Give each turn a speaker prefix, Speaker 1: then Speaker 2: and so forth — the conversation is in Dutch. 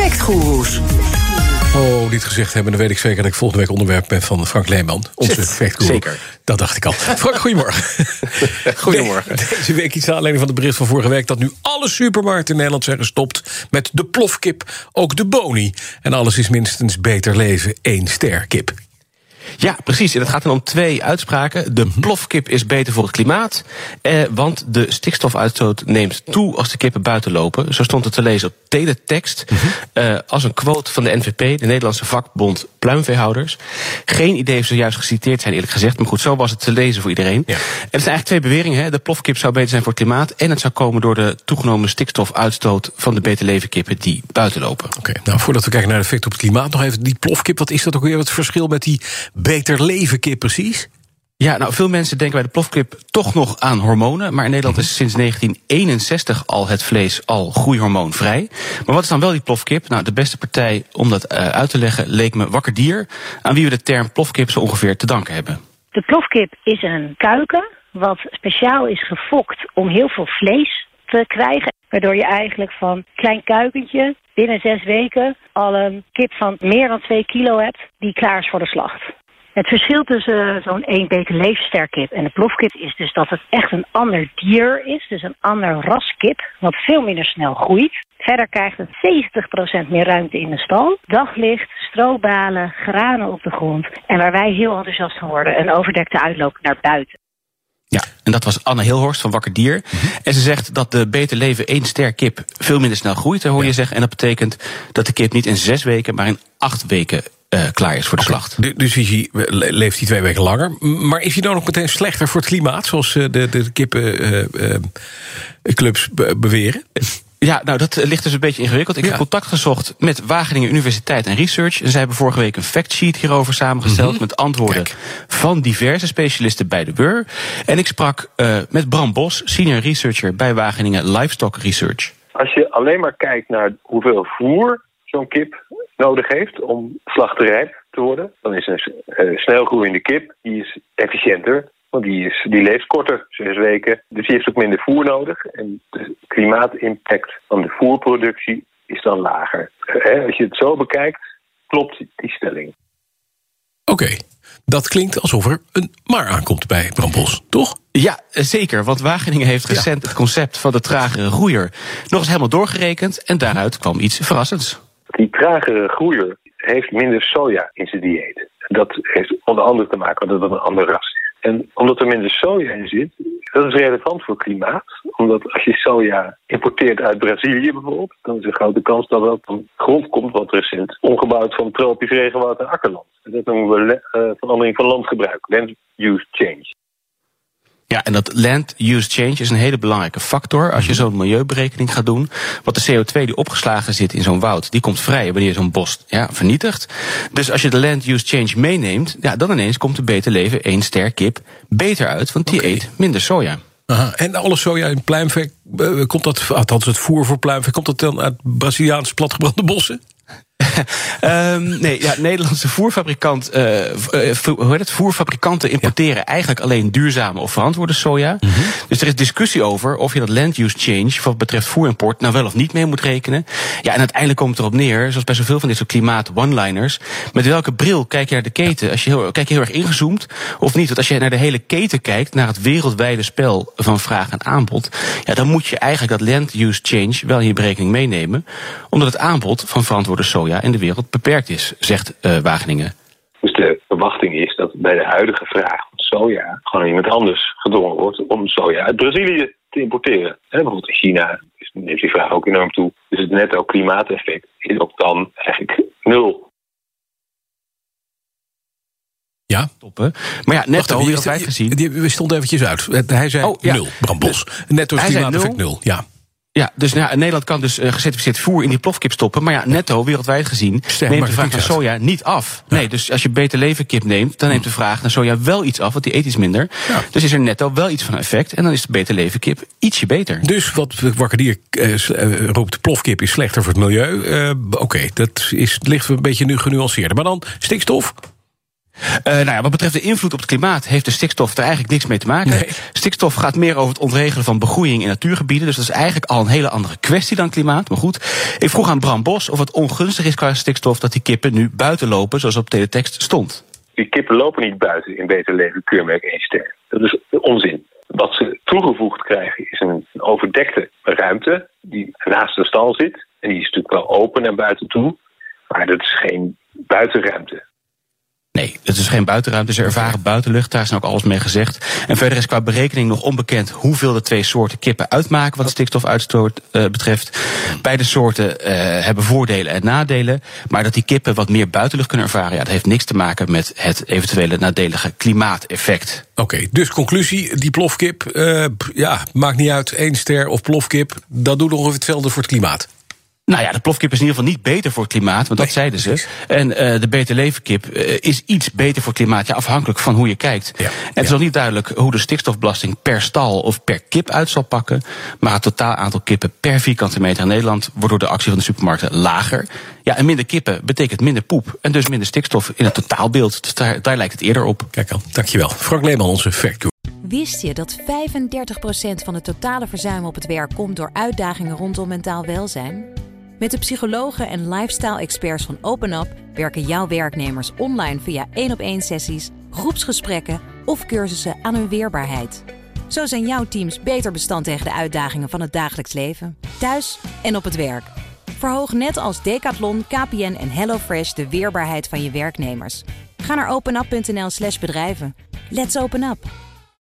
Speaker 1: Factgoeroes.
Speaker 2: Oh, dit gezegd hebben, dan weet ik zeker dat ik volgende week onderwerp ben van Frank Leeman. Onze factguru.
Speaker 3: Zeker.
Speaker 2: Dat dacht ik al. Frank, goedemorgen.
Speaker 3: Goedemorgen.
Speaker 2: De- Deze week iets naar aanleiding van de bericht van vorige week... dat nu alle supermarkten in Nederland zijn gestopt met de plofkip. Ook de boni. En alles is minstens beter leven, één ster kip.
Speaker 3: Ja, precies. En het gaat dan om twee uitspraken. De plofkip is beter voor het klimaat. Eh, want de stikstofuitstoot neemt toe als de kippen buiten lopen. Zo stond het te lezen op teletext. eh, als een quote van de NVP, de Nederlandse vakbond pluimveehouders. Geen idee of ze juist geciteerd zijn, eerlijk gezegd. Maar goed, zo was het te lezen voor iedereen.
Speaker 2: Ja.
Speaker 3: En het zijn eigenlijk twee beweringen. Hè. De plofkip zou beter zijn voor het klimaat. En het zou komen door de toegenomen stikstofuitstoot van de beter leven kippen die buiten lopen.
Speaker 2: Oké, nou voordat we kijken naar de effect op het klimaat... nog even die plofkip. Wat is dat ook weer het verschil met die beter leven kip precies?
Speaker 3: Ja, nou, veel mensen denken bij de plofkip toch nog aan hormonen. Maar in Nederland is sinds 1961 al het vlees al groeihormoonvrij. Maar wat is dan wel die plofkip? Nou, de beste partij om dat eh, uit te leggen leek me Wakker Dier. Aan wie we de term plofkip zo ongeveer te danken hebben.
Speaker 4: De plofkip is een kuiken wat speciaal is gefokt om heel veel vlees te krijgen. Waardoor je eigenlijk van klein kuikentje binnen zes weken al een kip van meer dan 2 kilo hebt die klaar is voor de slacht. Het verschil tussen eh, zo'n 1 beter leefsterkip en de plofkip is dus dat het echt een ander dier is. Dus een ander ras kip, wat veel minder snel groeit. Verder krijgt het 70% meer ruimte in de stal. Daglicht, strobalen, granen op de grond. En waar wij heel enthousiast van worden, een overdekte uitloop naar buiten.
Speaker 3: Ja, en dat was Anne Hilhorst van Wakker Dier. En ze zegt dat de beter leven één ster kip veel minder snel groeit, hoor je zeggen. En dat betekent dat de kip niet in zes weken, maar in acht weken eh, klaar is voor de slacht.
Speaker 2: Du- Dus leeft hij twee weken langer. Maar is hij dan ook meteen slechter voor het klimaat... zoals eh, de, de kippenclubs beweren?
Speaker 3: Ja, nou dat eh, ligt dus een beetje ingewikkeld. Ik
Speaker 2: Ja.
Speaker 3: heb contact gezocht met Wageningen Universiteit en Research. En zij hebben vorige week een factsheet hierover samengesteld... met antwoorden
Speaker 2: Kijk.
Speaker 3: van diverse specialisten bij de WUR. En ik sprak eh, met Bram Bos, senior researcher bij Wageningen Livestock Research.
Speaker 5: Als je alleen maar kijkt naar hoeveel voer zo'n kip nodig heeft om slachterrijp te worden, dan is een eh, snelgroeiende kip die is efficiënter. Want die, is, die leeft korter, zes weken. Dus die heeft ook minder voer nodig. En de klimaatimpact van de voerproductie is dan lager. Eh, als je het zo bekijkt, klopt die stelling.
Speaker 2: Oké, dat klinkt alsof er een maar aankomt bij Bram Bos, toch?
Speaker 3: Ja, zeker. Want Wageningen heeft recent het concept van de tragere groeier nog eens helemaal doorgerekend. En daaruit kwam iets verrassends.
Speaker 5: Die tragere groeier heeft minder soja in zijn dieet. Dat heeft onder andere te maken met dat het een ander ras is. En omdat er minder soja in zit, dat is relevant voor klimaat. Omdat als je soja importeert uit Brazilië bijvoorbeeld, dan is er een grote kans dat dat van grond komt wat recent omgebouwd van tropisch regenwoud en akkerland. Dat noemen we eh, verandering van landgebruik, land use change.
Speaker 3: Ja, en dat land use change is een hele belangrijke factor. Als je zo'n milieuberekening gaat doen. Want de CO2 die opgeslagen zit in zo'n woud, die komt vrij wanneer je zo'n bos ja, vernietigt. Dus als je de land use change meeneemt, ja, dan ineens komt de beter leven één ster kip beter uit. Want die eet minder soja.
Speaker 2: Aha. En alle soja in pluimvee, eh, komt dat, althans het voer voor pluimvee, komt dat dan uit Braziliaanse platgebrande bossen?
Speaker 3: Ehm, nee, ja, Nederlandse voerfabrikant, eh, eh, hoe heet het? voerfabrikanten importeren eigenlijk alleen duurzame of verantwoorde soja. Dus er is discussie over of je dat land use change, wat betreft voerimport, nou wel of niet mee moet rekenen. Ja, en uiteindelijk komt het erop neer, zoals bij zoveel van dit soort klimaat one-liners, met welke bril kijk je naar de keten? Als je heel, kijk je heel erg ingezoomd of niet? Want als je naar de hele keten kijkt, naar het wereldwijde spel van vraag en aanbod, ja, dan moet je eigenlijk dat land use change wel in je berekening meenemen, omdat het aanbod van verantwoorde soja de wereld beperkt is, zegt eh, Wageningen.
Speaker 5: Dus de verwachting is dat bij de huidige vraag van soja gewoon iemand anders gedwongen wordt om soja uit Brazilië te importeren. En bijvoorbeeld in China dus neemt die vraag ook enorm toe. Dus het netto klimaateffect is ook dan eigenlijk nul.
Speaker 2: Ja.
Speaker 3: Toppen. Maar ja, netto, wereldwijd gezien.
Speaker 2: die, die stond eventjes uit. Hij zei
Speaker 3: Oh, ja.
Speaker 2: nul, Bram Bos. Netto is klimaateffect
Speaker 3: nul.
Speaker 2: nul. Ja.
Speaker 3: Ja, dus nou, Nederland kan dus uh, gecertificeerd voer in die plofkip stoppen. Maar ja, netto, wereldwijd gezien, neemt de vraag naar soja niet af. Nee, dus als je beter leven kip neemt, dan neemt de vraag naar soja wel iets af, want die eet iets minder. Ja. Dus is er netto wel iets van effect. En dan is de beter leven kip ietsje beter.
Speaker 2: Dus wat Wakkerdier uh, roept, plofkip is slechter voor het milieu. Uh, Oké, okay, dat is, ligt een beetje nu genuanceerder. Maar dan stikstof?
Speaker 3: Uh, nou ja, wat betreft de invloed op het klimaat heeft de stikstof er eigenlijk niks mee te maken. Nee. Stikstof gaat meer over het ontregelen van begroeiing in natuurgebieden. Dus dat is eigenlijk al een hele andere kwestie dan klimaat. Maar goed, ik vroeg aan Bram Bos of het ongunstig is qua stikstof dat die kippen nu buiten lopen, zoals op teletext stond.
Speaker 5: Die kippen lopen niet buiten in Beter Leven keurmerk 1 ster. Dat is onzin. Wat ze toegevoegd krijgen is een overdekte ruimte die naast de stal zit. En die is natuurlijk wel open naar buiten toe. Maar dat is geen buitenruimte.
Speaker 3: Nee, het is geen buitenruimte, ze ervaren buitenlucht, daar is ook alles mee gezegd. En verder is qua berekening nog onbekend hoeveel de twee soorten kippen uitmaken wat stikstofuitstoot uh, betreft. Beide soorten uh, hebben voordelen en nadelen, maar dat die kippen wat meer buitenlucht kunnen ervaren, ja, dat heeft niks te maken met het eventuele nadelige klimaateffect.
Speaker 2: Oké, dus conclusie, die plofkip, uh, ja, maakt niet uit, één ster of plofkip, dat doet ongeveer hetzelfde voor het klimaat.
Speaker 3: Nou ja, de plofkip is in ieder geval niet beter voor het klimaat, want dat zeiden ze. En uh, de beter levenkip uh, is iets beter voor het klimaat, ja, afhankelijk van hoe je kijkt. Ja. En het is nog niet duidelijk hoe de stikstofbelasting per stal of per kip uit zal pakken. Maar het totaal aantal kippen per vierkante meter in Nederland wordt door de actie van de supermarkten lager. Ja, en minder kippen betekent minder poep en dus minder stikstof in het totaalbeeld. Dus daar, daar lijkt het eerder op.
Speaker 2: Kijk al, dankjewel. Frank Leeman, onze fact
Speaker 6: Wist je dat 35% van het totale verzuim op het werk komt door uitdagingen rondom mentaal welzijn? Met de psychologen en lifestyle-experts van OpenUp werken jouw werknemers online via één op één sessies, groepsgesprekken of cursussen aan hun weerbaarheid. Zo zijn jouw teams beter bestand tegen de uitdagingen van het dagelijks leven, thuis en op het werk. Verhoog net als Decathlon, KPN en HelloFresh de weerbaarheid van je werknemers. Ga naar openup.nl/slash bedrijven. Let's open up!